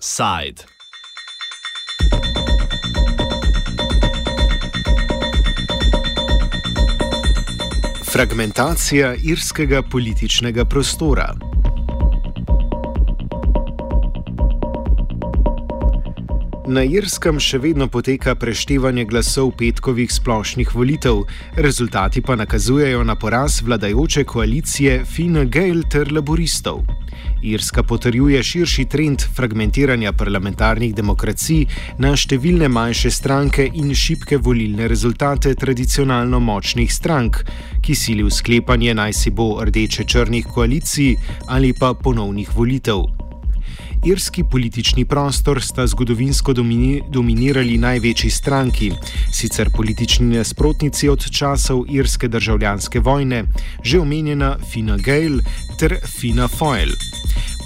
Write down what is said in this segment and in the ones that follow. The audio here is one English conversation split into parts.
Side. Fragmentacija irskega političnega prostora. Na Irskem še vedno poteka preštevanje glasov petkovih splošnih volitev, rezultati pa nakazujejo na poraz vladajoče koalicije Fine Gael ter laboristov. Irska potrjuje širši trend fragmentiranja parlamentarnih demokracij na številne manjše stranke in šibke volilne rezultate tradicionalno močnih strank, ki sili v sklepanje naj si bo rdeče-črnih koalicij ali pa ponovnih volitev. Irski politični prostor sta zgodovinsko domini dominirali največji stranki, sicer politični nasprotnici od časov irske državljanske vojne, že omenjena Fina Gael ter Fina Foyle.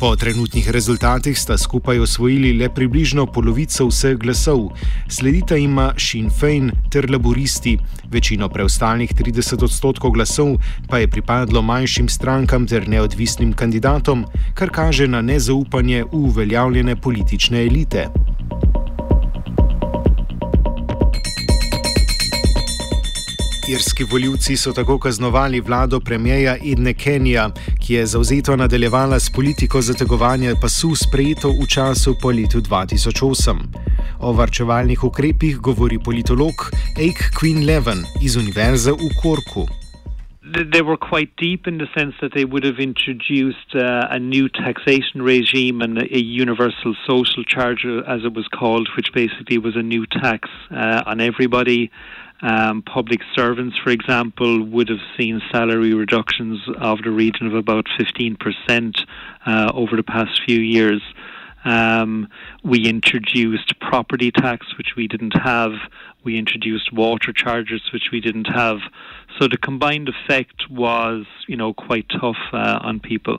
Po trenutnih rezultatih sta skupaj osvojili le približno polovico vseh glasov, sledita ima Sinn Fein ter laboristi, večino preostalih 30 odstotkov glasov pa je pripadlo manjšim strankam ter neodvisnim kandidatom, kar kaže na nezaupanje v uveljavljene politične elite. Irski voljivci so tako kaznovali vlado premijeja Edne Kenija, ki je zauzeto nadaljevala s politiko zategovanja pasu sprejeto v času po letu 2008. O varčevalnih ukrepih govori politolog Ake Queen Leven iz Univerze v Korku. They were quite deep in the sense that they would have introduced uh, a new taxation regime and a universal social charge, as it was called, which basically was a new tax uh, on everybody. Um, public servants, for example, would have seen salary reductions of the region of about 15% uh, over the past few years. Um, we introduced property tax, which we didn't have. We introduced water charges, which we didn't have. So the combined effect was, you know, quite tough uh, on people.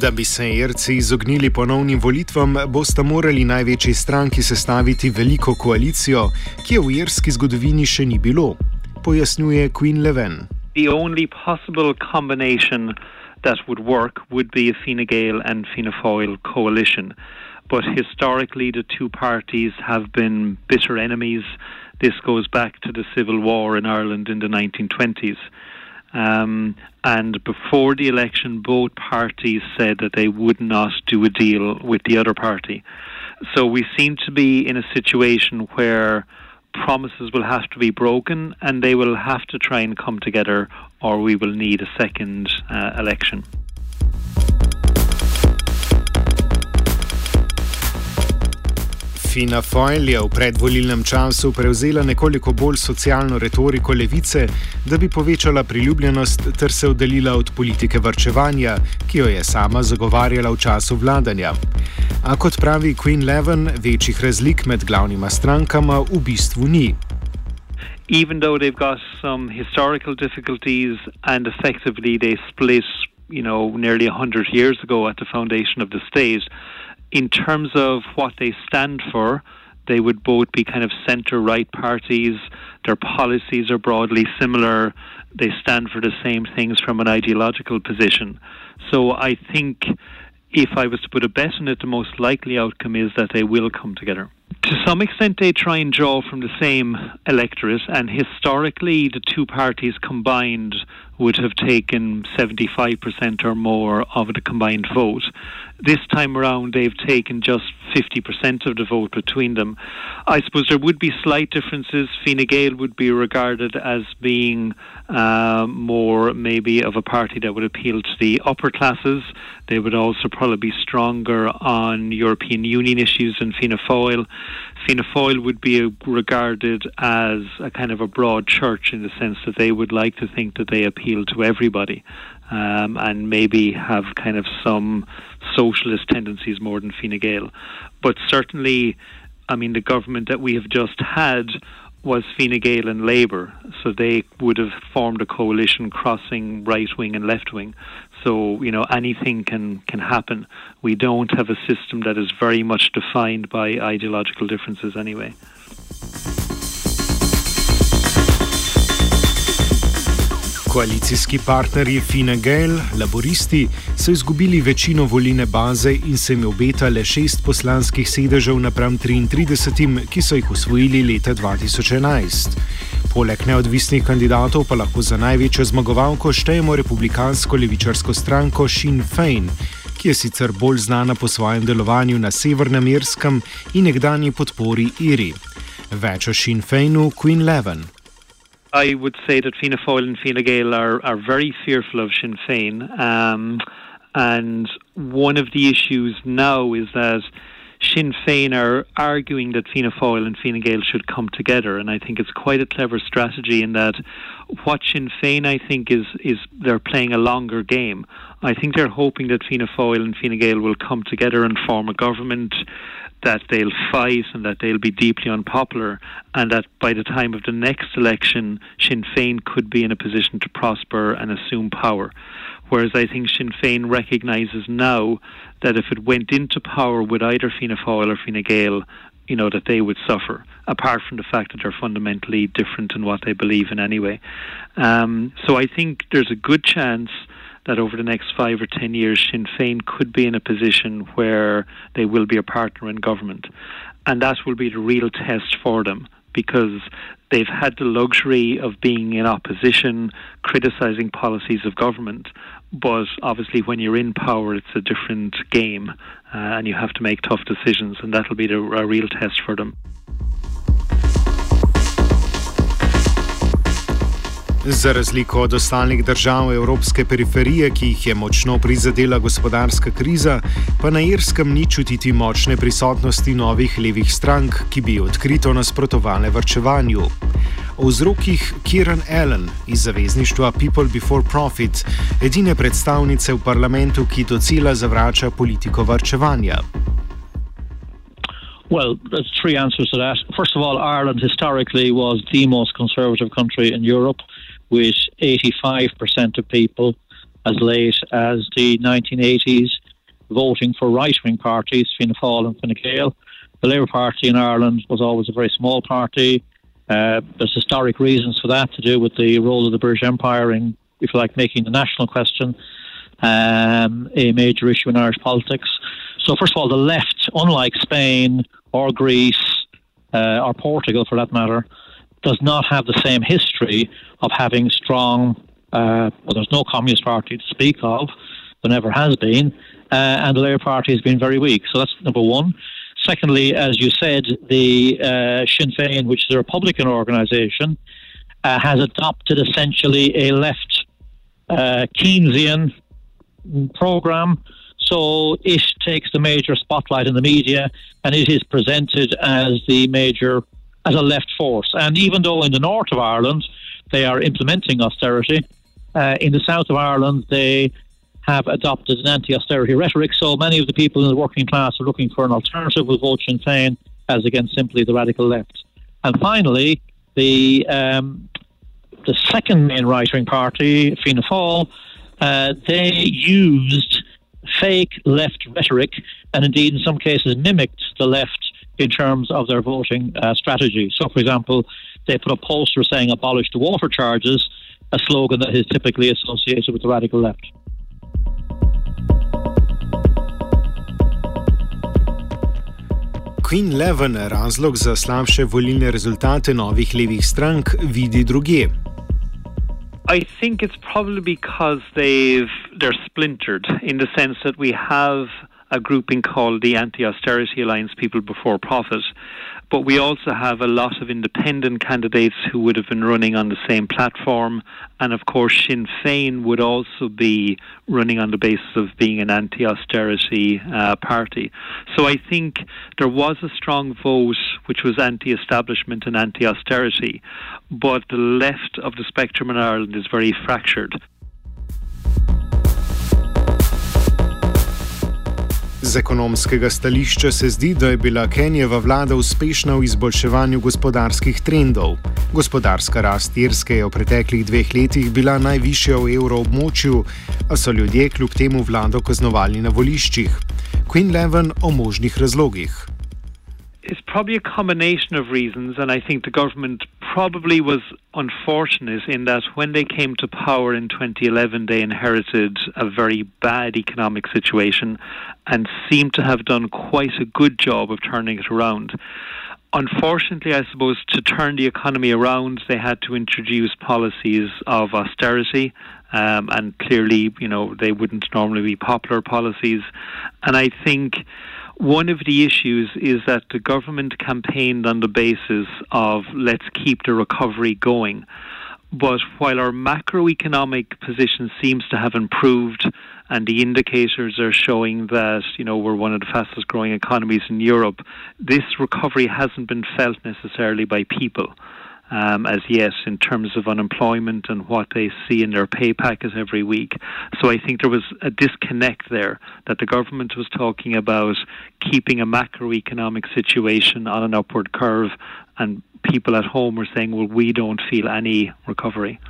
Da bi se Irci izognili ponovnim volitvam, boste morali največji stranki sestaviti veliko koalicijo, ki je v irski zgodovini še ni bilo, pojasnjuje Queen Leven. The only possible combination that would work would be a Fine Gael and Fianna Fáil coalition. But historically, the two parties have been bitter enemies. This goes back to the Civil War in Ireland in the 1920s. Um, and before the election, both parties said that they would not do a deal with the other party. So we seem to be in a situation where promises will have to be broken and they will have to try and come together, or we will need a second uh, election. Fina Foyle je v predvolilnem času prevzela nekoliko bolj socialno retoriko levice, da bi povečala priljubljenost ter se oddaljila od politike vrčevanja, ki jo je sama zagovarjala v času vladanja. A kot pravi Queen Leven, večjih razlik med glavnima strankama v bistvu ni. Even though they've got some historical difficulties and effectively they split, you know, nearly 100 years ago at the foundation of the state, in terms of what they stand for, they would both be kind of centre right parties. Their policies are broadly similar. They stand for the same things from an ideological position. So I think if I was to put a bet on it, the most likely outcome is that they will come together. To some extent, they try and draw from the same electorate, and historically, the two parties combined would have taken 75% or more of the combined vote. This time around, they've taken just 50% of the vote between them. I suppose there would be slight differences. Fine Gael would be regarded as being uh, more maybe of a party that would appeal to the upper classes. They would also probably be stronger on European Union issues than Fianna Fáil. Fianna Fáil would be regarded as a kind of a broad church in the sense that they would like to think that they appeal to everybody um, and maybe have kind of some socialist tendencies more than Fine Gael. But certainly, I mean, the government that we have just had was Fine Gael and Labour, so they would have formed a coalition crossing right wing and left wing. So you know anything can can happen. We don't have a system that is very much defined by ideological differences anyway. Koalicijski partnerji Fine Gael, laboristi, so izgubili večino volilne baze in se jim obeta le šest poslanskih sedežev napram 33, ki so jih usvojili leta 2011. Poleg neodvisnih kandidatov pa lahko za največjo zmagovalko štejemo republikansko levičarsko stranko Sinn Fein, ki je sicer bolj znana po svojem delovanju na Severnem Irskem in nekdanji podpori Iri. Več o Sinn Feinu Queen Leven. I would say that Fianna Fáil and Fine Gael are, are very fearful of Sinn Féin. Um, and one of the issues now is that Sinn Féin are arguing that Fianna Fáil and Fine Gael should come together, and I think it's quite a clever strategy in that what Sinn Féin I think is is they're playing a longer game. I think they're hoping that Fianna Fáil and Fine Gael will come together and form a government that they'll fight and that they'll be deeply unpopular, and that by the time of the next election, Sinn Féin could be in a position to prosper and assume power. Whereas I think Sinn Féin recognises now that if it went into power with either Fianna Fáil or Fine Gael, you know that they would suffer. Apart from the fact that they're fundamentally different in what they believe in anyway. Um, so I think there's a good chance that over the next five or ten years, Sinn Féin could be in a position where they will be a partner in government. And that will be the real test for them because they've had the luxury of being in opposition, criticising policies of government. But obviously, when you're in power, it's a different game, uh, and you have to make tough decisions, and that'll be the, a real test for them. Za razliko od ostalih držav evropske periferije, ki jih je močno prizadela gospodarska kriza, pa na Irskem ni čutiti močne prisotnosti novih levih strank, ki bi odkrito nasprotovale vrčevanju. O vzrokih Kieran Allen iz zavezništva People Before Profit, edine predstavnice v parlamentu, ki docela zavrača politiko vrčevanja. Well, there's three answers to that. First of all, Ireland historically was the most conservative country in Europe. With 85% of people as late as the 1980s voting for right wing parties, Fianna Fáil and Fine Gael. The Labour Party in Ireland was always a very small party. Uh, there's historic reasons for that to do with the role of the British Empire in, if you like, making the national question um, a major issue in Irish politics. So, first of all, the left, unlike Spain or Greece uh, or Portugal for that matter, does not have the same history of having strong, uh, well, there's no Communist Party to speak of, there never has been, uh, and the Labour Party has been very weak. So that's number one. Secondly, as you said, the uh, Sinn Féin, which is a Republican organisation, uh, has adopted essentially a left uh, Keynesian program. So it takes the major spotlight in the media and it is presented as the major as a left force. And even though in the north of Ireland they are implementing austerity, uh, in the south of Ireland they have adopted an anti-austerity rhetoric. So many of the people in the working class are looking for an alternative with vote Sinn Féin as against simply the radical left. And finally, the um, the second main right-wing party, Fianna Fáil, uh, they used fake left rhetoric and indeed in some cases mimicked the left in terms of their voting uh, strategy. So, for example, they put a poster saying abolish the water charges, a slogan that is typically associated with the radical left. Quinlivan razlog za slabše volilne rezultate novih levih strank vidi druge. I think it's probably because they've they're splintered in the sense that we have a grouping called the Anti Austerity Alliance People Before Profit. But we also have a lot of independent candidates who would have been running on the same platform. And of course, Sinn Féin would also be running on the basis of being an anti austerity uh, party. So I think there was a strong vote which was anti establishment and anti austerity. But the left of the spectrum in Ireland is very fractured. Z ekonomskega stališča se zdi, da je bila Kenijeva vlada uspešna v izboljševanju gospodarskih trendov. Gospodarska rast Irske je v preteklih dveh letih bila najvišja v evroobmočju, a so ljudje kljub temu vlado kaznovali na voliščih. Queen Leven o možnih razlogih. It's probably a combination of reasons, and I think the government probably was unfortunate in that when they came to power in 2011, they inherited a very bad economic situation and seemed to have done quite a good job of turning it around. Unfortunately, I suppose to turn the economy around, they had to introduce policies of austerity. Um, and clearly, you know, they wouldn't normally be popular policies. And I think one of the issues is that the government campaigned on the basis of let's keep the recovery going. But while our macroeconomic position seems to have improved and the indicators are showing that, you know, we're one of the fastest growing economies in Europe, this recovery hasn't been felt necessarily by people um, as yet in terms of unemployment and what they see in their pay packets every week. So I think there was a disconnect there that the government was talking about keeping a macroeconomic situation on an upward curve, and people at home were saying, well, we don't feel any recovery.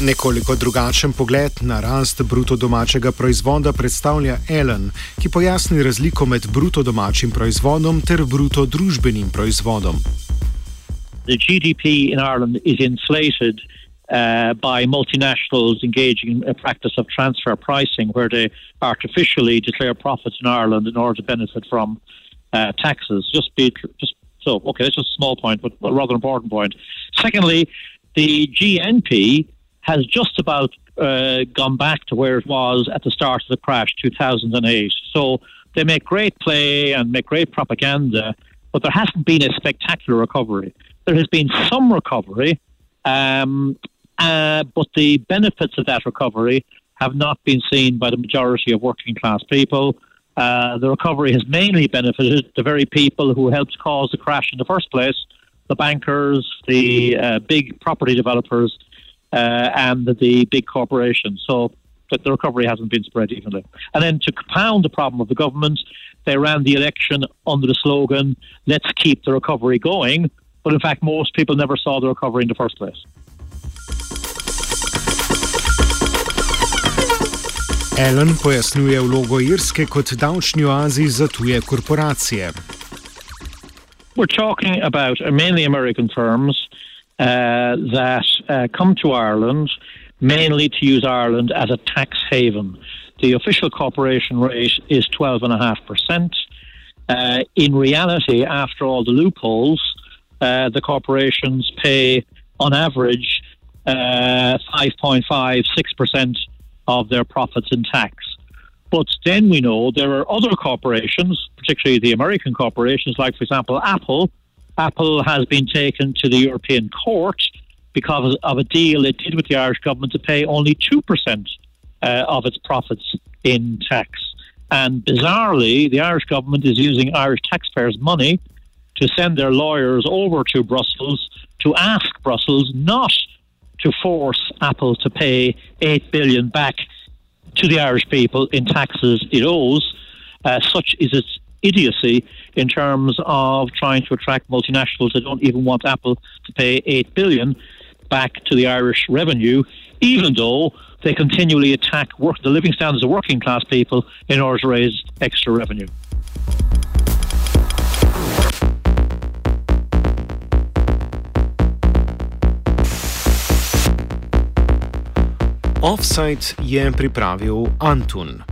Nekoliko drugačen pogled na rast bruto domačega proizvoda predstavlja Ellen, ki pojasni razliko med bruto domačim proizvodom ter bruto družbenim proizvodom. The GDP in Ireland is inflated uh, by multinationals engaging in a practice of transfer pricing, where they artificially declare profits in Ireland in order to benefit from uh, taxes. Just be just so okay. That's just a small point, but a rather important point. Secondly, the GNP has just about uh, gone back to where it was at the start of the crash, 2008. So they make great play and make great propaganda, but there hasn't been a spectacular recovery. There has been some recovery, um, uh, but the benefits of that recovery have not been seen by the majority of working class people. Uh, the recovery has mainly benefited the very people who helped cause the crash in the first place the bankers, the uh, big property developers, uh, and the big corporations. So but the recovery hasn't been spread evenly. And then to compound the problem of the government, they ran the election under the slogan, let's keep the recovery going. But in fact, most people never saw the recovery in the first place. Allen pojasnjuje vlogo Irske kot davčni oazi za tuje korporacije. We're talking about mainly American firms that uh, come to Ireland mainly to use Ireland as a tax haven. The official corporation rate is 12.5%. Uh, in reality, after all the loopholes, uh, the corporations pay on average uh, 5.5, 6% of their profits in tax. But then we know there are other corporations, particularly the American corporations, like, for example, Apple, Apple has been taken to the European Court because of a deal it did with the Irish government to pay only 2% uh, of its profits in tax. And bizarrely, the Irish government is using Irish taxpayers' money to send their lawyers over to Brussels to ask Brussels not to force Apple to pay 8 billion back to the Irish people in taxes it owes. Uh, such is its idiocy in terms of trying to attract multinationals that don't even want Apple to pay 8 billion back to the Irish revenue, even though they continually attack work, the living standards of working class people in order to raise extra revenue. Offside je pripravil Antun.